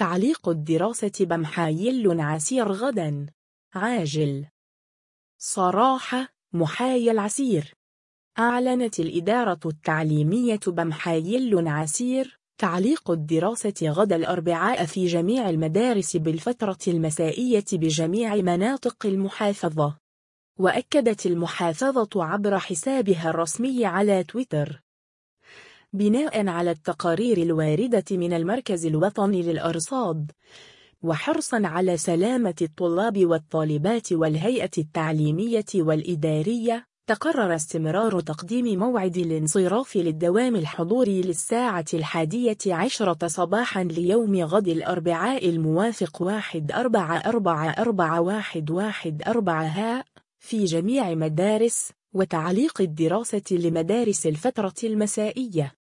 تعليق الدراسة بمحايل عسير غدا. عاجل. صراحة محايل عسير. أعلنت الإدارة التعليمية بمحايل عسير تعليق الدراسة غدا الأربعاء في جميع المدارس بالفترة المسائية بجميع مناطق المحافظة. وأكدت المحافظة عبر حسابها الرسمي على تويتر. بناء على التقارير الواردة من المركز الوطني للأرصاد وحرصا على سلامة الطلاب والطالبات والهيئة التعليمية والإدارية تقرر استمرار تقديم موعد الانصراف للدوام الحضوري للساعة الحادية عشرة صباحا ليوم غد الأربعاء الموافق واحد أربعة أربعة أربعة واحد واحد أربعة هاء في جميع مدارس وتعليق الدراسة لمدارس الفترة المسائية.